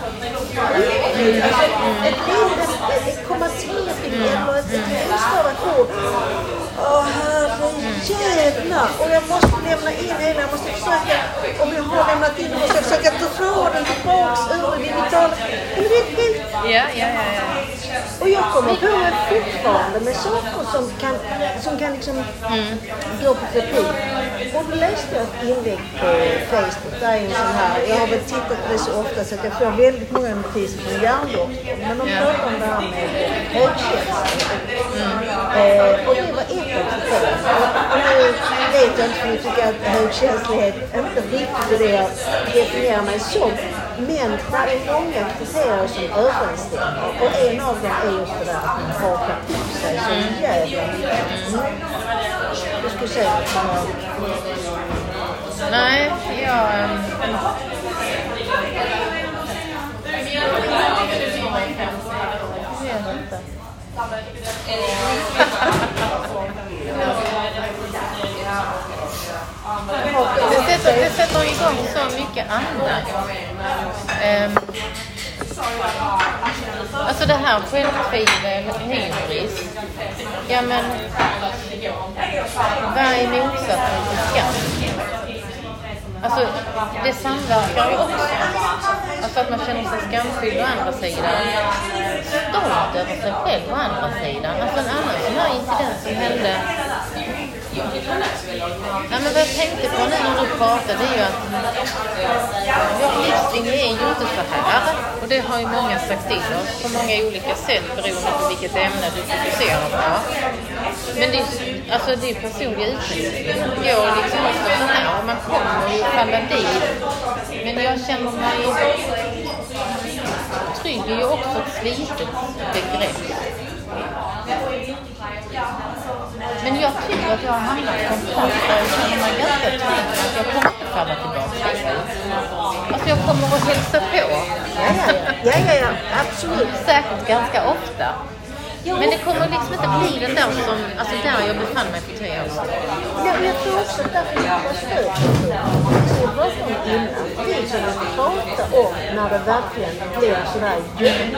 alltså, ett litet, kommatecken eller ett felstavat ord. Åh herrejävlar! Och jag måste lämna in hela, jag måste försöka, om jag har lämnat in, måste jag försöka dra den tillbaks ur digitala. Men det är helt Ja, ja, ja. ja. och jag kommer på mig fortfarande med saker som kan, som kan liksom gå på replik. Och då läste jag ett inlägg på Facebook. Där är en sån här, jag har väl tittat på det så ofta så att jag får väldigt många notiser från hjärndoktorn. Men de pratar om det här med högkänslighet. Eh, och det var ett. Och nu vet jag inte för jag tycker att högkänslighet inte riktigt är det jag definierar mig som. Men det är många kriterier som överensstämmer. Och en av dem är just det där att man hakar upp sig så jävla mycket. Mm. Du skulle säga något som jag... Nej, jag... ehm, Jag inte. Det sätter, det sätter igång så mycket annat. Um, ehm, alltså det här självtvivel, hybris. Ja men, vad är motsatsen till skam? Alltså, det samverkar ju också. Alltså att man känner sig skamfylld å andra sidan. Stolt över sig själv å andra sidan. Alltså en annan sån här incident som hände Nej, men vad jag tänkte på nu när du pratade är ju att vår flykting är ju inte så här. Och det har ju många sagt till oss på många olika sätt beroende på vilket ämne du fokuserar på. Men det är, alltså, det är personlig utveckling. Det går liksom också så här och man kommer ju falla dit. Men jag känner mig... Trygg är ju också ett slitet begrepp. Men jag tycker att jag har hamnat på en punkt där jag känner mig ganska trygg att jag kommer inte falla tillbaka. Alltså jag kommer att hälsa på. Ja, ja, ja. ja, ja, ja. Absolut. Säkert ganska ofta. Men det kommer liksom inte bli den där som, alltså där jag befann mig för tre år sedan. Ja, men jag tror också att därför jag har stöd Som jag pratade om innan. Det som att prata om när det verkligen blir sådär jobbigt.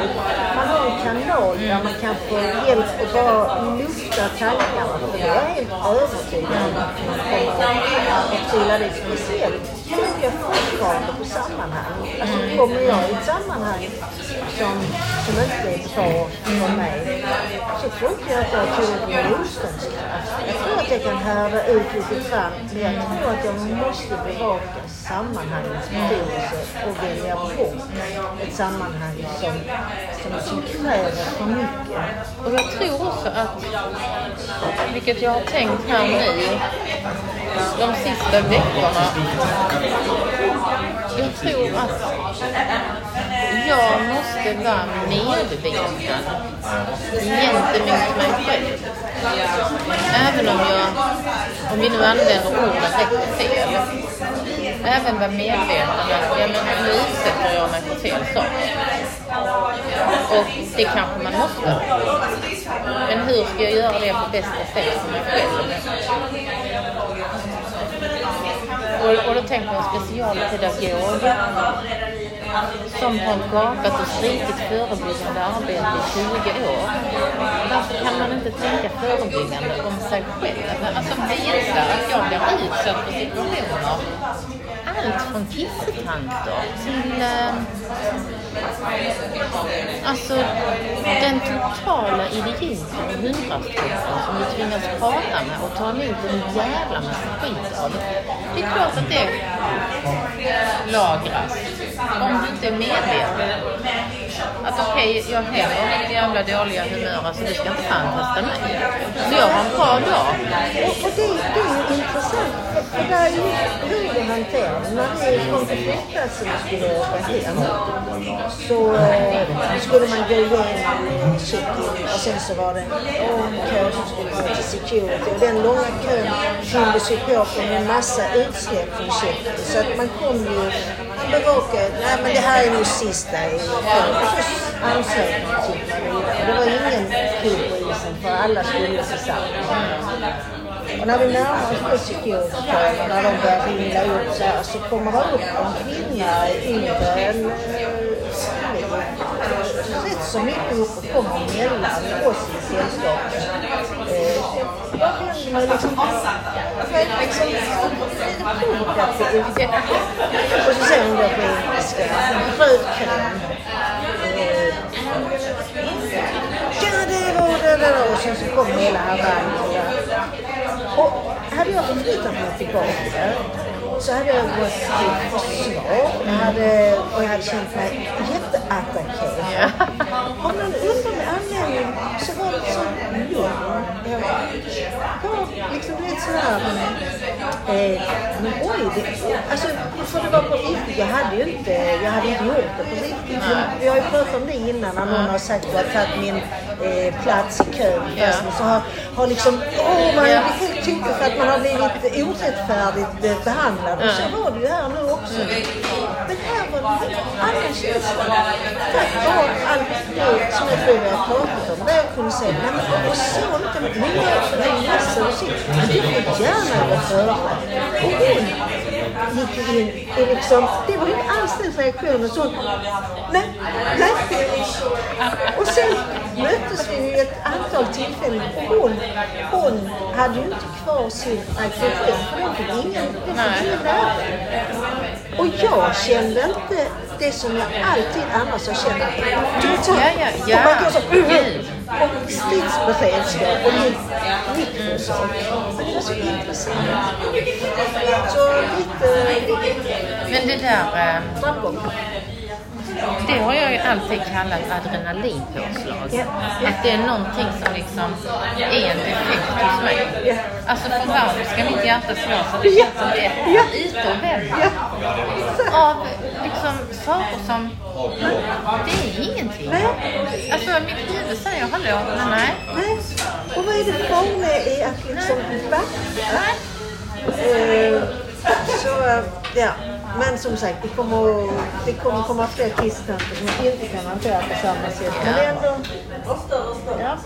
Man har en kanal där man kan få hjälp att bara lufta tankarna. För jag är helt övertygad om att man kommer att trilla dit. Speciellt tänker jag fortfarande på sammanhang. Alltså kommer jag i ett sammanhang som, som inte är bra för mig så tror inte jag att jag tillräckligt motståndskraft. Jag tror att jag kan härda ut lite fram men jag tror att jag måste bevaka sammanhangets förståelse och välja bort ett sammanhang som, som, som kräver för mycket. Och jag tror också att, vilket jag har tänkt här nu, de sista veckorna. Jag tror att jag måste vara medveten gentemot mig själv. Även om jag, om vi nu använder ordet rätt och fel, även vara medveten att ja, men nu utsätter jag mig för fel sak. Och det kanske man måste. Men hur ska jag göra det på bästa sätt för mig själv? Och, och då tänker jag specialpedagog som har gapat och skrikit förebyggande arbete i 20 år. Varför kan man inte tänka förebyggande om sig själv? Alltså visa att jag blir utsatt för situationer. Allt från kissekanter till eh, Alltså den totala idioten och hundrastolpen som du tvingas prata med och ta emot en jävla massa skit av. Det är klart att det lagras. Om du inte är medveten. Att okej, okay, jag har mitt jävla dåliga humör, alltså du ska inte fan testa mig. Så jag har en bra dag. Och, och det, det är och där gjorde det hur det. När vi kom till flygplatsen och skulle åka hem så eh, skulle man gå igenom check-in och sen så var det en lång kö som skulle gå till security och den långa kön fylldes ju på med en massa utsläpp från check-in så att man kom ju bevaka, nej men det här är nog sista i kön. Så ansökte man till och det var ingen kul på isen för alla skulle tillsammans. samma. Och när vi närmar oss på security när de börjar ringla upp så här så kommer det upp en kvinna yngre eh, än rätt så mycket upp och kommer mellan oss i sällskapet. Eh, jag vänder mig liksom, liksom lite provokativt. Och så säger hon då på engelska, rödkräm. Eh, ja, det var det där. Och sen så kommer hela harangen. Och hade jag förflyttat mig tillbaka så hade jag gått till försvar. Jag hade, och jag hade känt mig jätteattackerad. Ja. Av någon underlig anledning så var det så lugn. Jag var liksom lite sådär, eh, men oj, det, alltså för det var på riktigt. Jag hade ju inte, jag hade inte gjort det på riktigt. Vi har ju pratat om det innan när någon har sagt att du har tagit min eh, plats i kön. Ja. Så har, har liksom, åh, man ja. blir helt tycklig för att man har blivit orättfärdigt eh, behandlad. Och så var det ju här nu också. Men här var det en annan känsla. Tack vare allt det som jag tror vi har pratat om. Där jag kunde nej men jag såg inte, för dig massor och shit. Men du får gärna gå före. Och hon gick in i liksom, det var inte alls den reaktionen. Så, nej, nej. Och sen möttes vi vid ett antal tillfällen hon, hon hade ju inte kvar sin för den fick ingen, fick ingen lära. Och jag kände inte det som jag alltid annars har känt. Ja, ja, ja. Man går så, och stridsberedskap och mikrosåg. Men det var så intressant. Så lite... Men det där... Framgång. Det har jag ju alltid kallat adrenalinpåslag. Yeah. Att det är någonting som liksom är en effekt hos mig. Yeah. Alltså för varför ska mitt hjärta slå så det känns som är ute och vänder? Av saker som, det är ingenting. Alltså mitt huvud säger hallå, men nej. nej. Och vad är det farliga i att liksom backa? Uh, så, ja. Men som sagt, det kommer, det kommer komma fler kisstanter som inte kan hantera på samma sätt. Men det är ändå... Ja.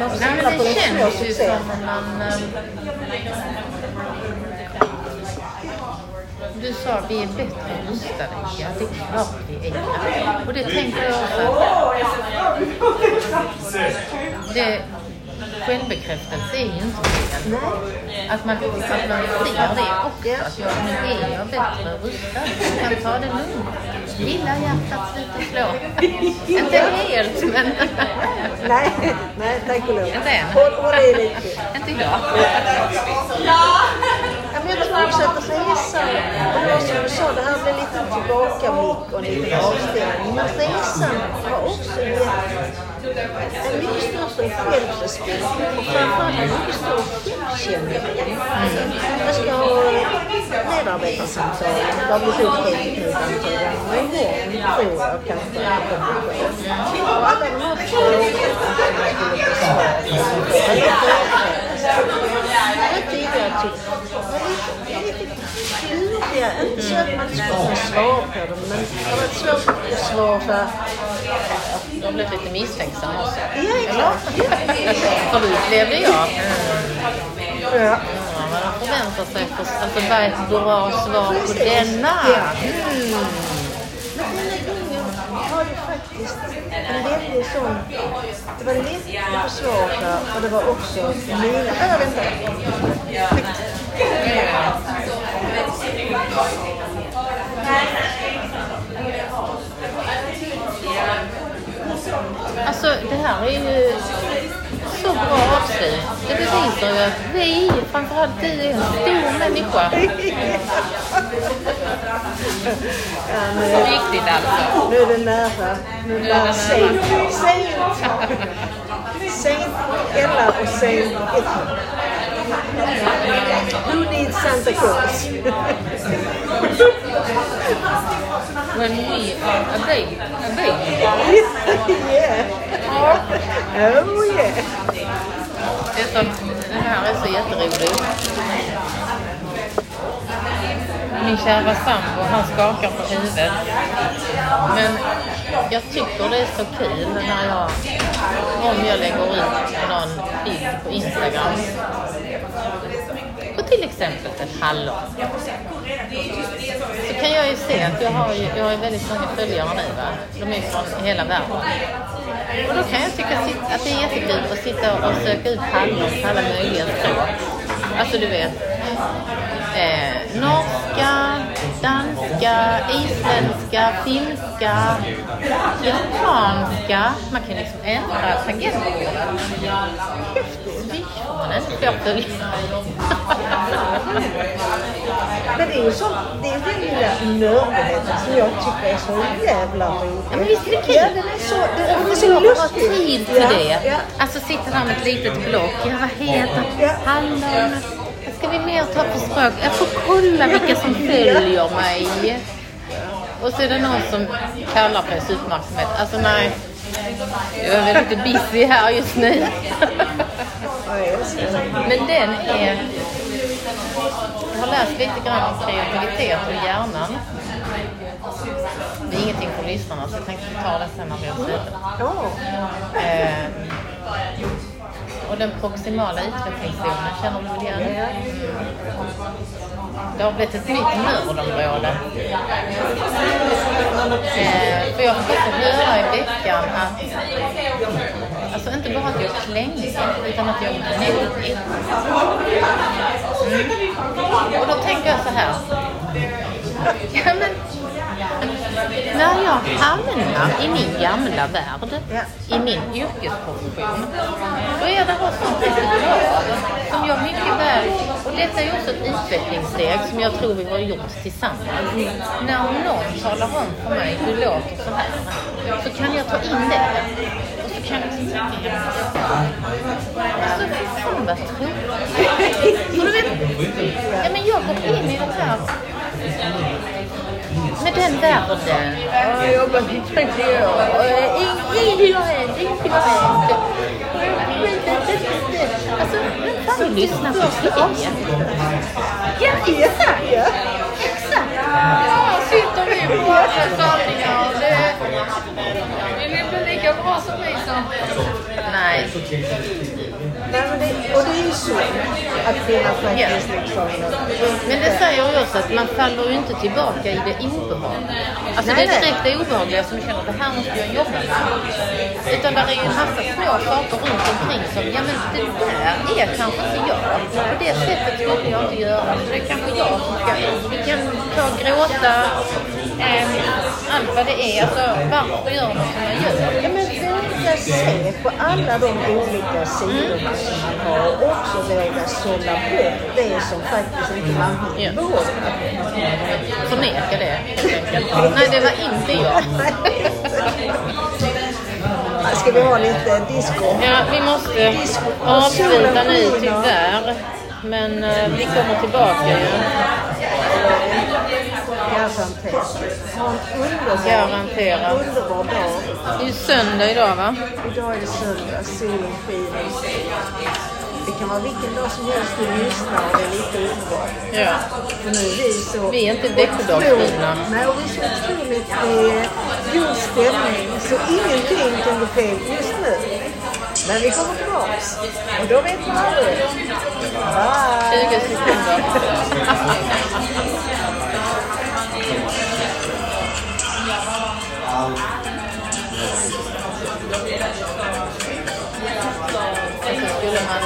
Man får spela på de små succéerna. Du sa vi är bättre rustade. Ja, det är klart vi är. Och det tänker jag också att det, självbekräftelse är ju inte fel. Att man, att man ser det också. Att jag, nu är jag bättre rustad. Jag kan ta det lugnt. Lilla hjärtat slutar slå. inte helt, men... nej, nej, tack och lov. Inte än. Inte idag. Ja, men jag tror också att det som du sa, det här blir en liten avstämning. Men resan har också gett en mycket större självrespekt och framförallt en mycket större självkännedom. Jag ska ha medarbetarsamtal, det har blivit uppskjutet nu ett antal gånger. Imorgon tror jag kanske att det kommer att ske. Och alla de här frågorna som skulle besvara, eller förberedas. Jag har tidigare tyckt var lite, lite jag inte att man inte svara på dem, men det har varit svårt att svara Du har blivit lite misstänksam också. Ja, exakt. För det upplevde jag. Ja. Undrar vad de förväntar sig för alltså, vad är ett bra svar på denna? Mm. Men denna gången var det faktiskt en väldigt sån... Det var lätt att besvara och det var också mina... Äh, vänta. Alltså det här är ju så bra avslut. Det bevisar ju att vi, framförallt du, är en stor människa. Ja, På nu, riktigt alltså. nu är det nära. Nu är det nära. Sent. Sent. Sent Ella och sent Edmund. Who needs Santa Claus? When we are a baby. A baby. yeah. Oh yeah. Det, här är så jätteroligt. Min kära sambo, han skakar på huvudet. Men jag tycker det är så kul när jag, om jag lägger ut någon bild på Instagram till exempel ett hallon. Så kan jag ju se att jag har, ju, jag har ju väldigt många följare nu va. De är från hela världen. Och då kan jag tycka att det är jättekul att sitta och söka ut hallon på alla möjliga språk. Alltså du vet, eh, norska, danska, isländska, finska, japanska. Man kan liksom ändra tangentbordet. Inte fler följare. Men det är ju sånt, det är den lilla nördigheten som jag tycker är så jävla rolig. Ja, men visst är det kul? Ja, den är så, den, den är så Jag har lustig. tid till Ja, det. Ja, Alltså sitta där med ett litet block. Ja, vad heter Ja. Hallon. Vad ska vi mer ta för språk? Jag får kolla vilka som följer mig. Och så är det någon som kallar på ens uppmärksamhet. Alltså nej. Jag är väldigt busy här just nu. Men den är... Jag har läst lite grann om kreativitet och hjärnan. Det är ingenting för lyssnarna så jag tänkte ta det sen när vi har slutat. Eh, och den proximala utvecklingszonen, känner du väl igen? Mm. Det har blivit ett nytt nördområde. Eh, för jag fick höra i veckan att, det inte att jag klängde, utan att jag gnällde. Mm. Och då tänker jag så här. Ja, men, när jag hamnar i min gamla värld, Ja. i min yrkesprofession, då är det här sånt resultat som jag mycket väl, och detta är också ett utvecklingssteg som jag tror vi har gjort tillsammans. När någon talar om för mig, du låter så här, så kan jag ta in det. Och så kan jag liksom tänka, alltså fan vad tråkigt. Ja men jag går in i det här med den världen. Jag bara, inte jag. Ingenting har hänt, ingenting har hänt. Alltså, vem fan vill lyssna på det? Ja, exakt. Exakt. Ja, sitter vi på våra sanningar och det... Ni bli lika bra som vi så? Nej. Nej, men det, och det är ju synd att kvinnan faktiskt liksom... Men det säger ju också att man faller ju inte tillbaka i det obehagliga. Alltså Nej, det nej. direkta obehagliga som känner, det här måste jag jobba med. Utan det är ju en massa små saker runt omkring som, ja men det där är kanske inte jag. På det sättet skulle jag inte göra. Så det är kanske jag som ska, vi kan ta gråta, eh, allt vad det är. Alltså varför gör man som man gör? Ja våga se på alla de olika sidorna som man har och också våga sålla bort det som faktiskt inte man vill Ja. behålla. Förneka det helt enkelt. Nej, det var inte jag. Ska vi ha lite disco? Ja, vi måste avsluta nu tyvärr. Men eh, vi kommer tillbaka ju. Garanterat. Ha en underbar, dag. Det är ju söndag idag va? Idag är det söndag, solen skiner. Det kan vara vilken dag som helst du lyssnar och det är lite underbart. Ja. För nu är vi så... Vi är inte veckodagsfina. Nej, och vi är så otroligt eh, god stämning så ingenting kan gå fel just nu. Men vi kommer tillbaks och då vet man aldrig. Bye! 20 sekunder. Och så skulle man